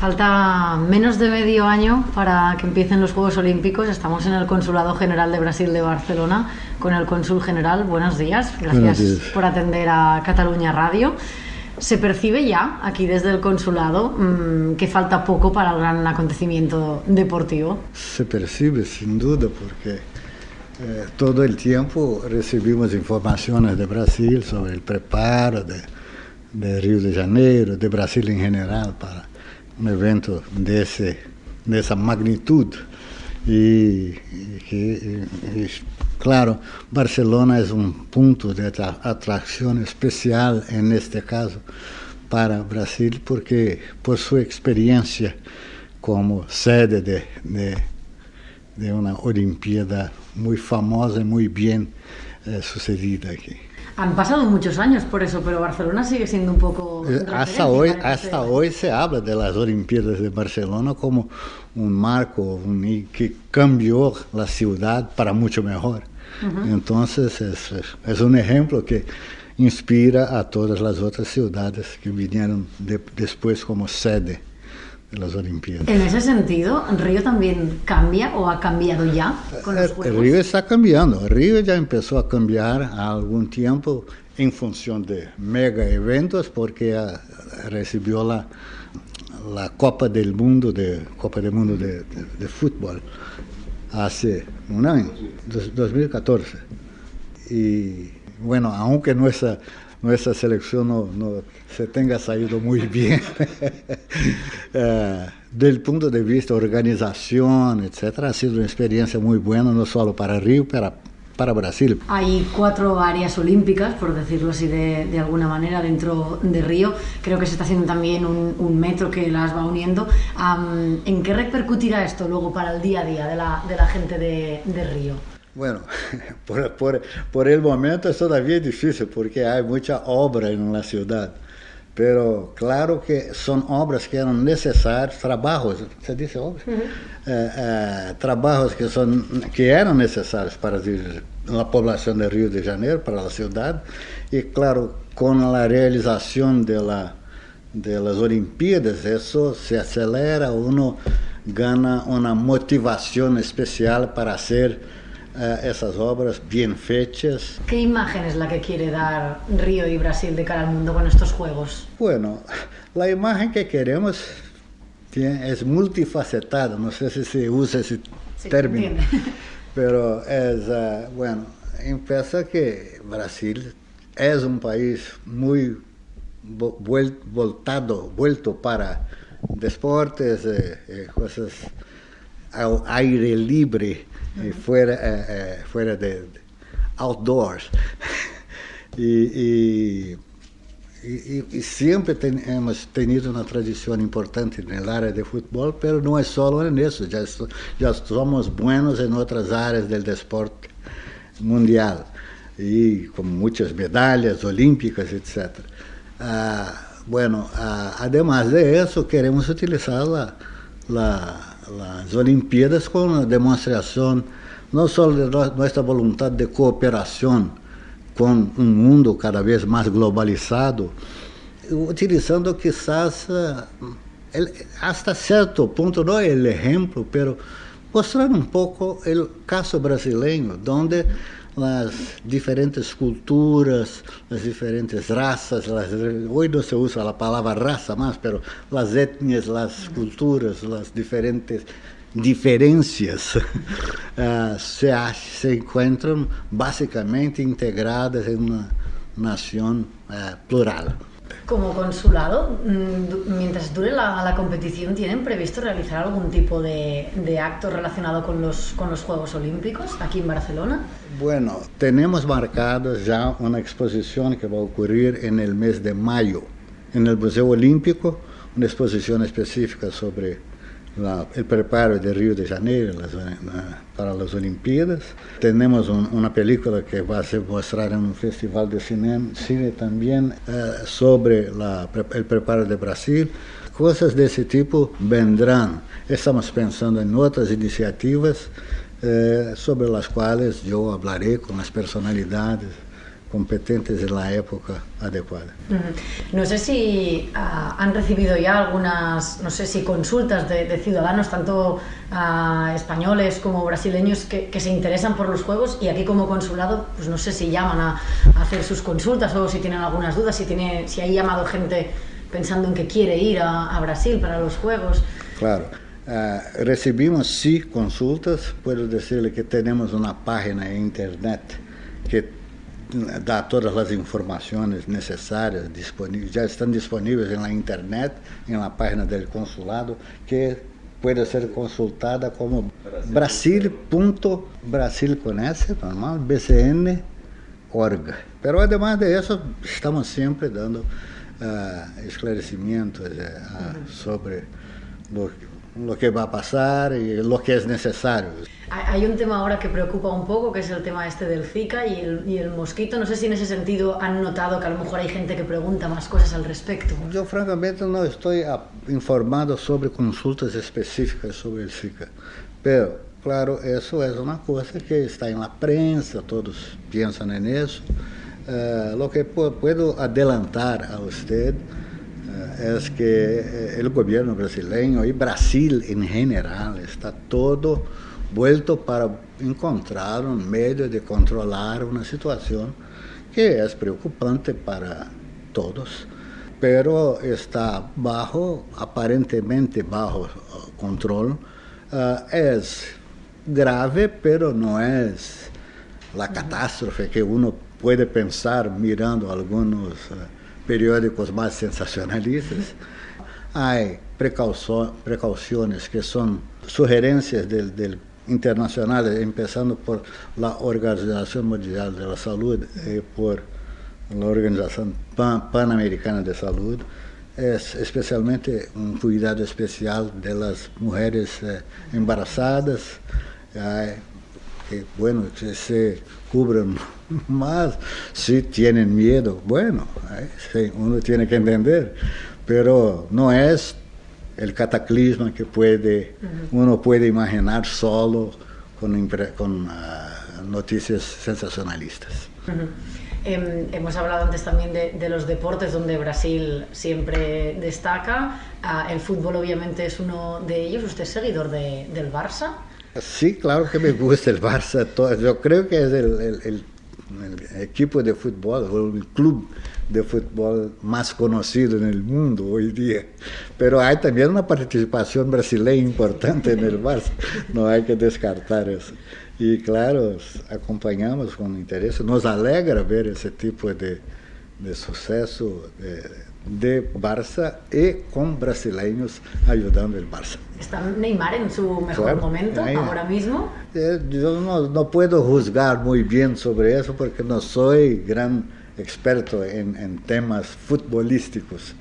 Falta menos de medio año para que empiecen los Juegos Olímpicos. Estamos en el Consulado General de Brasil de Barcelona con el cónsul general. Buenos días. Gracias por atender a Cataluña Radio. ¿Se percibe ya aquí desde el consulado mmm, que falta poco para el gran acontecimiento deportivo? Se percibe sin duda porque eh, todo el tiempo recibimos informaciones de Brasil sobre el preparo de, de Rio de Janeiro, de Brasil en general para um evento desse, dessa magnitude. E, claro, Barcelona é um ponto de atração especial, neste caso, para o Brasil, porque por sua experiência como sede de, de, de uma Olimpíada muito famosa e muito bem eh, sucedida aqui. Han pasado muchos años por eso, pero Barcelona sigue siendo un poco... Eh, hasta hoy, hasta hoy se habla de las Olimpiadas de Barcelona como un marco un, que cambió la ciudad para mucho mejor. Uh -huh. Entonces es, es, un ejemplo que inspira a todas las otras ciudades que vinieron de, después como sede de las Olimpiadas. En ese sentido, ¿Río también cambia o ha cambiado ya con los Juegos? El Río está cambiando. El Río ya empezó a cambiar a algún tiempo en función de mega eventos porque recibió la, la Copa del Mundo de Copa del Mundo de, de, de fútbol hace un año, 2014. Y bueno, aunque nuestra nuestra selección no, no se tenga salido muy bien uh, del punto de vista organización, etcétera, ha sido una experiencia muy buena, no solo para Río, para, para Brasil. Hay cuatro áreas olímpicas, por decirlo así de, de, alguna manera, dentro de Río. Creo que se está haciendo también un, un metro que las va uniendo. Um, ¿En qué repercutirá esto luego para el día a día de la, de la gente de, de Río? Bueno, por, por, por el momento é todavía difícil porque há muita obra na cidade. Pero claro que são obras que eram necessárias, trabalhos, você disse obras? Eh, eh, trabalhos que, são, que eram necessários para a população de Rio de Janeiro, para a cidade. E claro, com a realização das de la, Olimpíadas, isso se acelera, uno gana uma motivação especial para ser esas obras bien fechas. ¿Qué imagen es la que quiere dar Río y Brasil de cara al mundo con estos Juegos? Bueno, la imagen que queremos es multifacetada, no sé si se usa ese sí, término, pero es, uh, bueno, empieza que Brasil es un país muy voltado, vuelto para deportes, eh, eh, cosas ao aire libre, e fora é eh, eh, fora de, de outdoors. e, e, e, e sempre temos tenido uma tradição importante na área de futebol, mas não é só nisso, já, já somos buenos em outras áreas do desporte mundial, e com muitas medalhas olímpicas, etc. Ah, bueno, ah, además de isso, queremos utilizar la, a las Olimpiadas con una demostración no solo de nuestra voluntad de cooperación con un mundo cada vez más globalizado, utilizando quizás el, hasta cierto punto, no el ejemplo, pero mostrar un poco el caso brasileño, donde las diferentes culturas, las diferentes razas, las, no se usa la palabra raza más, pero las etnias, las culturas, las diferentes diferencias uh, se, se encuentran básicamente integradas en una nación uh, plural. Como consulado, mm, mientras dure la, la, competición, ¿tienen previsto realizar algún tipo de, de, acto relacionado con los, con los Juegos Olímpicos aquí en Barcelona? Bueno, tenemos marcado ya una exposición que va a ocurrir en el mes de mayo en el Museo Olímpico, una exposición específica sobre el preparo de Río de Janeiro para las Olimpiadas. Tenemos un, película que va a ser mostrada en festival de cine, cine también eh, sobre el preparo de Brasil. Cosas de ese tipo vendrán. Estamos pensando en otras iniciativas eh, sobre las cuales yo hablaré con las personalidades competentes en la época adecuada. No sé si ah, han recibido ya algunas, no sé si consultas de, ciudadanos, tanto ah, españoles como brasileños, que, se interesan por los juegos y aquí como consulado, pues no sé si llaman a, hacer sus consultas o si tienen algunas dudas, si, tiene, si hay llamado gente pensando en que quiere ir a, Brasil para los juegos. Claro. Ah, recibimos sí consultas, puedo decirle que tenemos una página en internet que dá todas as informações necessárias, disponíveis, já estão disponíveis na internet, na página do consulado, que pode ser consultada como brasil.brasil conhece, normal, bcn.org. Pero además de isso, estamos sempre dando uh, esclarecimentos uh, sobre lo, lo que va a pasar y lo que es necesario. Hay un tema ahora que preocupa un poco, que es el tema este del Zika y el, y el, mosquito. No sé si en ese sentido han notado que a lo mejor hay gente que pregunta más cosas al respecto. Yo francamente no estoy informado sobre consultas específicas sobre el Zika, pero claro, eso es una cosa que está en la prensa, todos piensan en eso. Uh, lo que puedo adelantar a usted es que eh, el gobierno brasileño y Brasil en general está todo vuelto para encontrar um meio de controlar uma situação que é preocupante para todos, pero está bajo, aparentemente bajo controle. Uh, é grave, pero não é a catástrofe que uno pode pensar mirando alguns uh, periódicos mais sensacionalistas. Há precauções que são sugerências del, del internacionales, empezando por la Organización Mundial de la Salud y por la Organización Panamericana de Salud, es especialmente un cuidado especial de las mujeres eh, embarazadas, eh, que bueno, que se cubran más, si tienen miedo, bueno, eh, uno tiene que entender, pero no es el cataclismo que puede, uno puede imaginar solo con, con uh, noticias sensacionalistas. Eh, hemos hablado antes también de, de, los deportes donde Brasil siempre destaca. Uh, el fútbol obviamente es uno de ellos. ¿Usted es seguidor de, del Barça? Sí, claro que me gusta el Barça. Yo creo que es el, el, el el equipo de fútbol, el club de fútbol más conocido en el mundo hoy día. Pero hay también una participación brasileña importante en el Barça, no hay que descartar eso. Y claro, acompañamos con interés, nos alegra ver ese tipo de, de suceso, de, de Barça y con brasileños ayudando el Barça. ¿Está Neymar en su mejor momento ahora mismo? Eh, yo no, no, puedo juzgar muy bien sobre eso porque no soy gran experto en, en temas futbolísticos,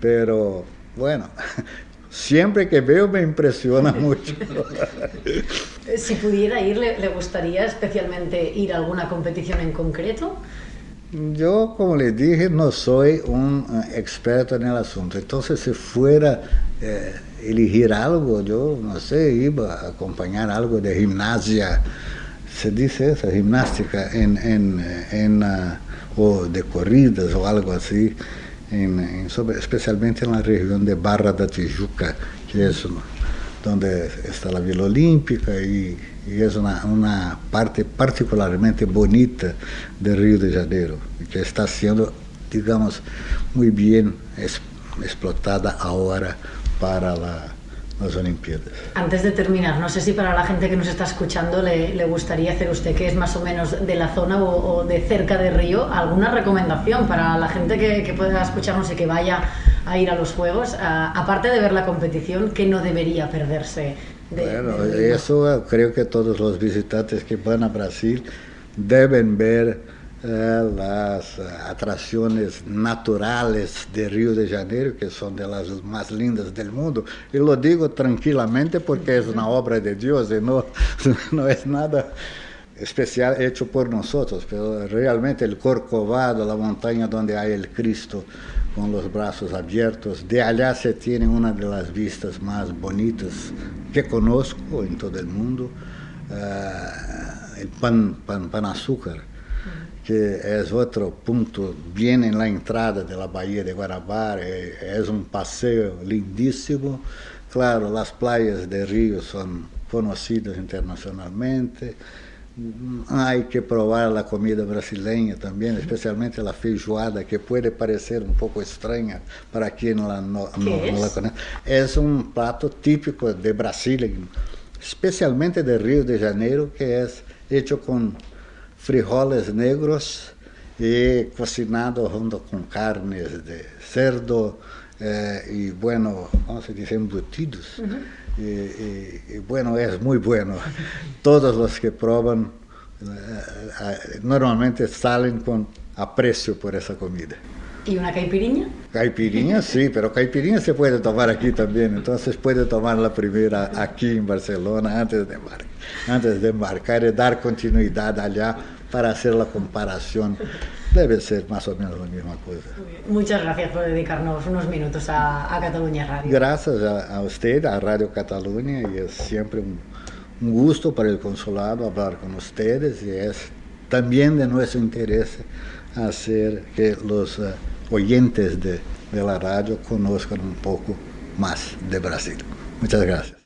pero bueno, siempre que veo me impresiona mucho. si pudiera ir, ¿le, ¿le gustaría especialmente ir a alguna competición en concreto? Yo, como le dije, no soy un eh, experto en el asunto. Entonces, si fuera eh, elegir algo, yo, no sé, iba a acompañar algo de gimnasia, se dice eso, gimnástica, en, en, en uh, o de corridas o algo así, en, en, sobre, especialmente en la región de Barra da Tijuca, que es donde está la Vila Olímpica y y es una, una, parte particularmente bonita del Río de Janeiro, que está siendo, digamos, muy bien es, explotada ahora para la, las Olimpiadas. Antes de terminar, no sé si para la gente que nos está escuchando le, gustaría hacer usted, que es más o menos de la zona o, de cerca de Río, alguna recomendación para la gente que, que, pueda escucharnos y que vaya a ir a los Juegos, a, aparte de ver la competición, ¿qué no debería perderse bueno, eso creo que todos los visitantes que van a Brasil deben ver eh, las atracciones naturales de Río de Janeiro, que son de las más lindas del mundo. Y lo digo tranquilamente porque es una obra de Dios y no, no es nada especial hecho por nosotros, pero realmente el Corcovado, la montaña donde hay el Cristo, con los brazos abiertos. De allá se tiene una de las vistas más bonitas que conozco en todo el mundo, uh, el pan, pan, pan azúcar, que es otro punto bien en la entrada de la bahía de Guarabara, es un paseo lindísimo. Claro, las playas de Río son conocidas internacionalmente. Hay que provar a comida brasileira também, especialmente a feijoada, que pode parecer um pouco estranha para quem não, é não conhece. Né? É um prato típico de Brasília, especialmente de Rio de Janeiro, que é feito com frijoles negros e cocinado junto com carnes de cerdo eh, e, bueno, como se diz, embutidos. Uh -huh. Y, bueno, es muy bueno. Todos los que prueban eh, normalmente salen con aprecio por esa comida. ¿Y una caipirinha? Caipirinha sí, pero caipirinha se puede tomar aquí también. Entonces puede tomar la primera aquí en Barcelona antes de embarcar, antes de embarcar y dar continuidad allá para hacer la comparación. Debe ser más o menos la misma cosa. Muchas gracias por dedicarnos unos minutos a, a Cataluña Radio. Gracias a, a, usted, a Radio Cataluña, y es siempre un, un gusto para el consulado hablar con ustedes y es también de nuestro interés hacer que los uh, oyentes de, de, la radio conozcan un poco más de Brasil. Muchas gracias.